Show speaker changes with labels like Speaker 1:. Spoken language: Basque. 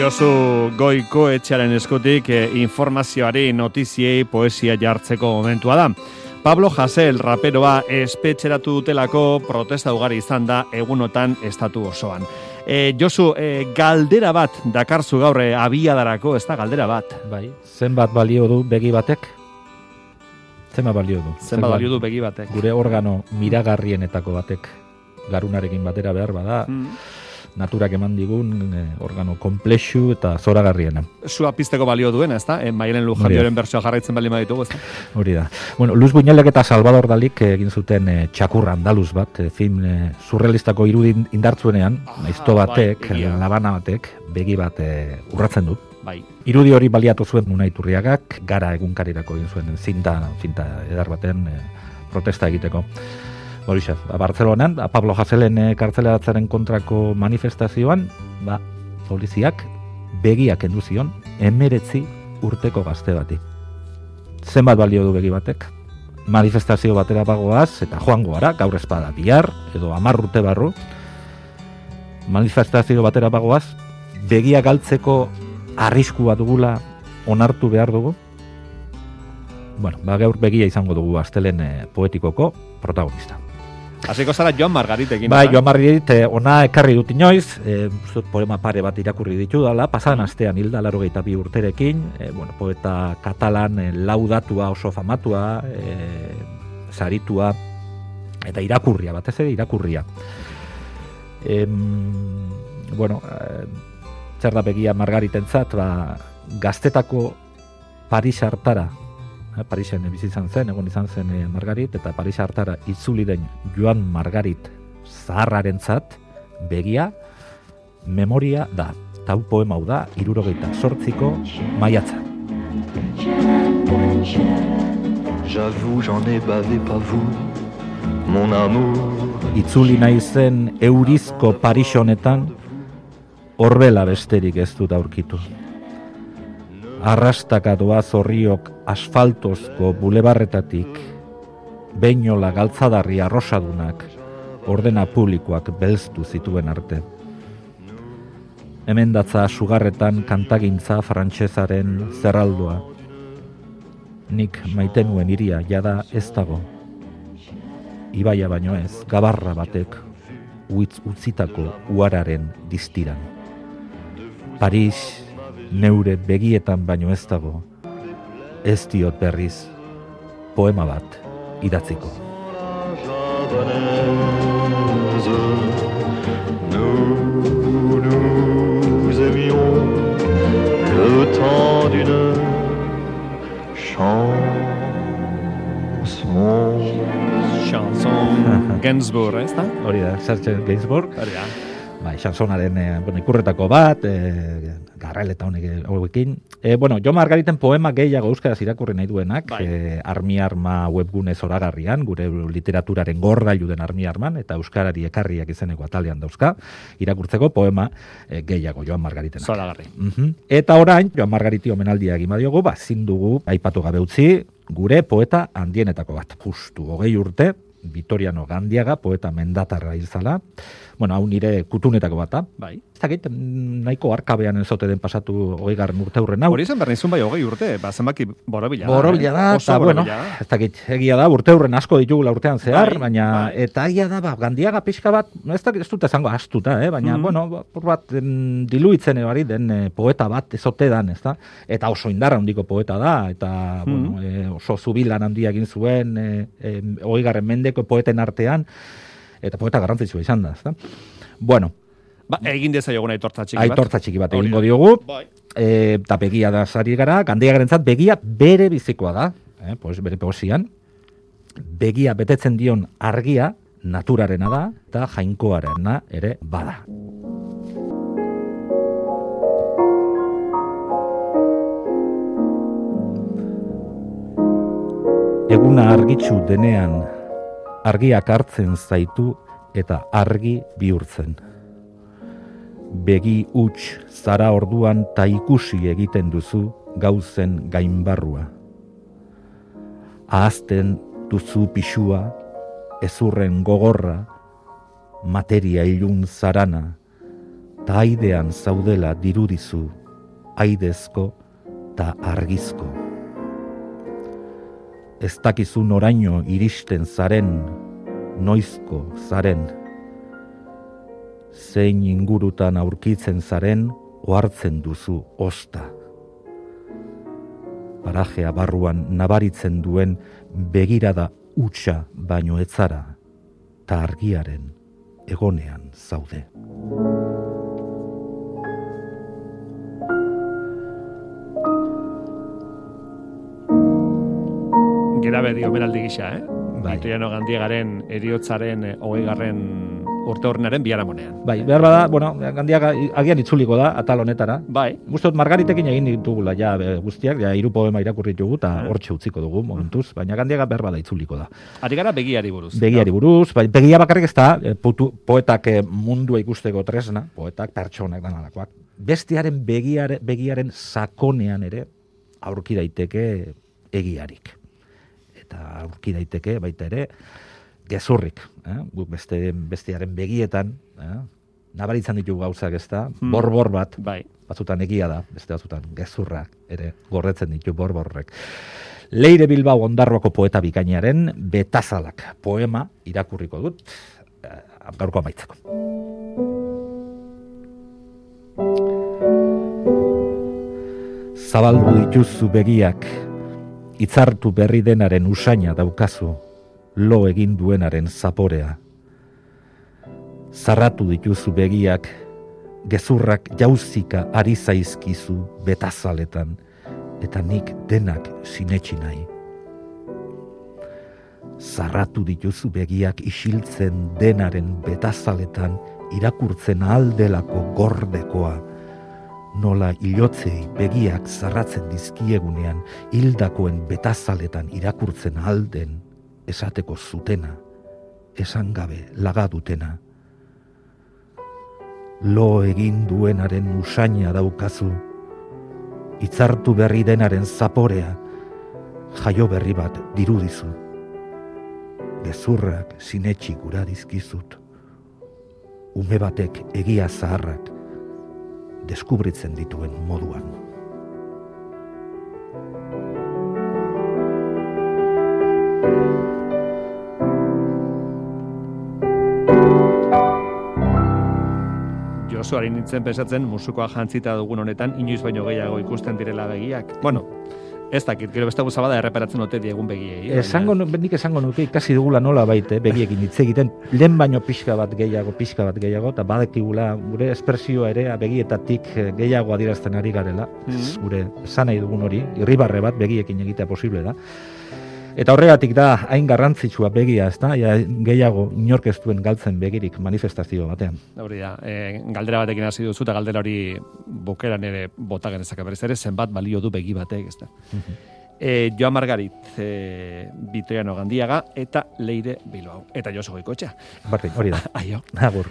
Speaker 1: Josu goiko etxearen eskutik eh, informazioari, notiziei, poesia jartzeko momentua da. Pablo Jasel raperoa espetxeratu dutelako protesta ugari izan da egunotan estatu osoan. E, Josu, e, galdera bat dakarzu gaurre abiadarako, ez da galdera bat.
Speaker 2: Bai, zenbat balio du begi batek? Zenbat balio du?
Speaker 1: Zenbat balio du begi batek?
Speaker 2: Gure organo miragarrienetako batek garunaren batera behar bada. Mm naturak eman digun e, organo komplexu eta zoragarriena.
Speaker 1: Zua pizteko balio duena, ez da? E, Mailen Lujardioren bertsoa jarraitzen bali maditugu, ez da?
Speaker 2: Hori da. Bueno, Luz Buñalek eta Salvador Dalik egin zuten e, txakurra andaluz bat, e, film e, surrealistako irudin indartzuenean, ah, naizto bai, batek, bai, labana batek, begi bat e, urratzen du. Bai. Irudi hori baliatu zuen Munaiturriagak, gara egunkarirako egin zuen zinta, zinta edar baten e, protesta egiteko. Horixe, ba, Bartzelonan, ba, Pablo Jaselen e, kartzeleratzaren kontrako manifestazioan, ba, poliziak begiak enduzion, emeretzi urteko gazte bati. Zenbat balio du begi batek? Manifestazio batera bagoaz, eta joango gara, gaur espada bihar, edo amar urte barru, manifestazio batera bagoaz, begia galtzeko arriskua dugula onartu behar dugu, bueno, ba, gaur begia izango dugu astelen e, poetikoko protagonista.
Speaker 1: Hasiko zara Joan Margaritekin.
Speaker 2: Bai, Joan Margarit eh, ona ekarri dut inoiz, eh, poema pare bat irakurri ditu dala, pasan astean hilda laro bi urterekin, eh, bueno, poeta katalan eh, laudatua oso famatua, eh, zaritua, eta irakurria, batez ere irakurria. Eh, bueno, eh, zer da begia Margaritentzat, ba, gaztetako Paris hartara Parisen bizi izan zen, egon izan zen eh, Margarit, eta Paris hartara itzuli den Joan Margarit zaharrarentzat begia, memoria da. Tau poema hau da, irurogeita sortziko maiatza. J'avoue, j'en ai bavé pas vous, mon amour. Itzuli nahi zen eurizko Parisonetan, horbela besterik ez dut aurkitu arrastaka doa zorriok asfaltozko bulebarretatik, beinola galtzadarri arrosadunak, ordena publikoak belztu zituen arte. Hemen datza sugarretan kantagintza frantsesaren zerraldua. Nik maitenuen iria jada ez dago. Ibaia baino ez, gabarra batek, uitz utzitako uararen distiran. Paris, neure begietan baino ez dago, ez diot berriz, poema bat idatziko.
Speaker 1: Chanson Gainsbourg, ez da?
Speaker 2: Hori da, Serge Gainsbourg. Hori da. Bai, chansonaren eh, bueno, ikurretako bat, eh, garreleta honek hauekin. E, bueno, jo margariten poema gehiago euskaraz irakurri nahi duenak, bai. e, armi arma webgune zoragarrian, gure literaturaren gorgailu den armi arman, eta euskarari ekarriak izeneko atalean dauzka, irakurtzeko poema e, gehiago joan margariten.
Speaker 1: Zoragarri.
Speaker 2: Mm Eta orain, joan margariti omenaldia egin badiogu, ba, zindugu, aipatu gabe utzi, gure poeta handienetako bat. Justu, hogei urte, Vitoriano Gandiaga, poeta mendatarra izala, bueno, hau nire kutunetako bata. Bai. Ez dakit, nahiko arkabean ezote den pasatu hogei garren urte hurren hau.
Speaker 1: Hori zen bernizun bai hogei urte, ba, zenbaki borobila
Speaker 2: da. Borobila da, eh? eta bueno, ez dakit, egia da, urte hurren asko ditugula urtean zehar, bai, baina, bai. eta egia da, ba, gandiaga pixka bat, ez dakit, ez dut ezango astuta, eh? baina, mm bueno, por bat, en, diluitzen ebari den eh, poeta bat ezote dan, ez da? Eta oso indarra handiko poeta da, eta, mm bueno, eh, oso zubilan handia egin zuen, eh, eh, hogei garren mendeko poeten artean, eta poeta garrantzitsua izan da, ezta? Bueno,
Speaker 1: Ba, egin deza jogun aitortza txiki bat.
Speaker 2: Aitortza txiki bat egingo diogu. Bai. E, eta begia da sari gara, gandia garentzat, begia bere bizikoa da. Eh, pues, bere poesian. Begia betetzen dion argia, naturarena da, eta jainkoarena ere bada. Eguna argitzu denean, argiak hartzen zaitu eta argi bihurtzen. Begi huts zara orduan ta ikusi egiten duzu gauzen gainbarrua. Ahazten duzu pixua, ezurren gogorra, materia ilun zarana, ta aidean zaudela dirudizu, aidezko ta argizko. Ez dakizu noraino iristen zaren, noizko zaren, zein ingurutan aurkitzen zaren, ohartzen duzu osta. Parajea barruan nabaritzen duen begirada utxa baino etzara, ta argiaren egonean zaude.
Speaker 1: Gerabe dio omenaldi gisa, eh?
Speaker 2: Bai.
Speaker 1: Itoiano gandiagaren eriotzaren hogei garren urte horrenaren biharamonean.
Speaker 2: Bai, behar bada, bueno, gandiak agian itzuliko da, atal honetara.
Speaker 1: Bai,
Speaker 2: Gustot Margaritekin egin ditugula ja guztiak, ja hiru poema irakurri ditugu eta hortxe utziko dugu momentuz, baina gandiaga behar bada itzuliko da.
Speaker 1: ari gara begiari buruz.
Speaker 2: Begiari buruz, bai, begia bakarrik ez da, eh, putu, poetak eh, mundua ikusteko tresna, poetak pertsonak danalakoak. Bestiaren begiare, begiaren sakonean ere aurki daiteke egiarik. Eta aurki daiteke baita ere gezurrik, eh? guk beste bestiaren begietan, eh? nabaritzen ditugu gauzak ez da,
Speaker 1: Hmm.
Speaker 2: borbor bat,
Speaker 1: Bai.
Speaker 2: batzutan egia da, beste batzutan gezurrak ere gorretzen ditu borborrek. Leire Bilbao ondarroako poeta bikainaren betazalak poema irakurriko dut, eh, gaurko amaitzeko. Zabaldu dituzu begiak, itzartu berri denaren usaina daukazu, lo egin duenaren zaporea. Zarratu dituzu begiak, gezurrak jauzika ari zaizkizu betazaletan, eta nik denak sinetsi nahi. Zarratu dituzu begiak isiltzen denaren betazaletan irakurtzen aldelako gordekoa, nola ilotzei begiak zarratzen dizkiegunean hildakoen betazaletan irakurtzen alden esateko zutena, esan gabe laga dutena. Lo egin duenaren usaina daukazu, itzartu berri denaren zaporea, jaio berri bat dirudizu. Gezurrak sinetxi gura dizkizut, ume batek egia zaharrak deskubritzen dituen moduan.
Speaker 1: Josuari nintzen pensatzen musukoa jantzita dugun honetan inoiz baino gehiago ikusten direla begiak. Bueno, ez dakit, gero beste gauza bada erreparatzen ote diegun begiei. baina-
Speaker 2: Esango, nik esango nuke ikasi dugula nola baite, begiekin hitz egiten, lehen baino pixka bat gehiago, pixka bat gehiago, eta badekigula gure espresioa ere begietatik eh, gehiago adierazten ari garela, ez
Speaker 1: Mhm.
Speaker 2: gure esan nahi dugun hori, irribarre bat begiekin egitea posible da. Eta horregatik da hain garrantzitsua begia, ezta? Ja, gehiago inork ez duen galtzen begirik manifestazio batean.
Speaker 1: Hori da, e, galdera batekin hasi duzu eta galdera hori bukeran ere bota genezake berriz ere zenbat balio du begi batek, ez da. E, Joan Margarit, e, Bitoiano Gandiaga eta Leire Bilbao. Eta Josu Goikoetxea.
Speaker 2: Bardin, hori da.
Speaker 1: Aio.
Speaker 2: Agur.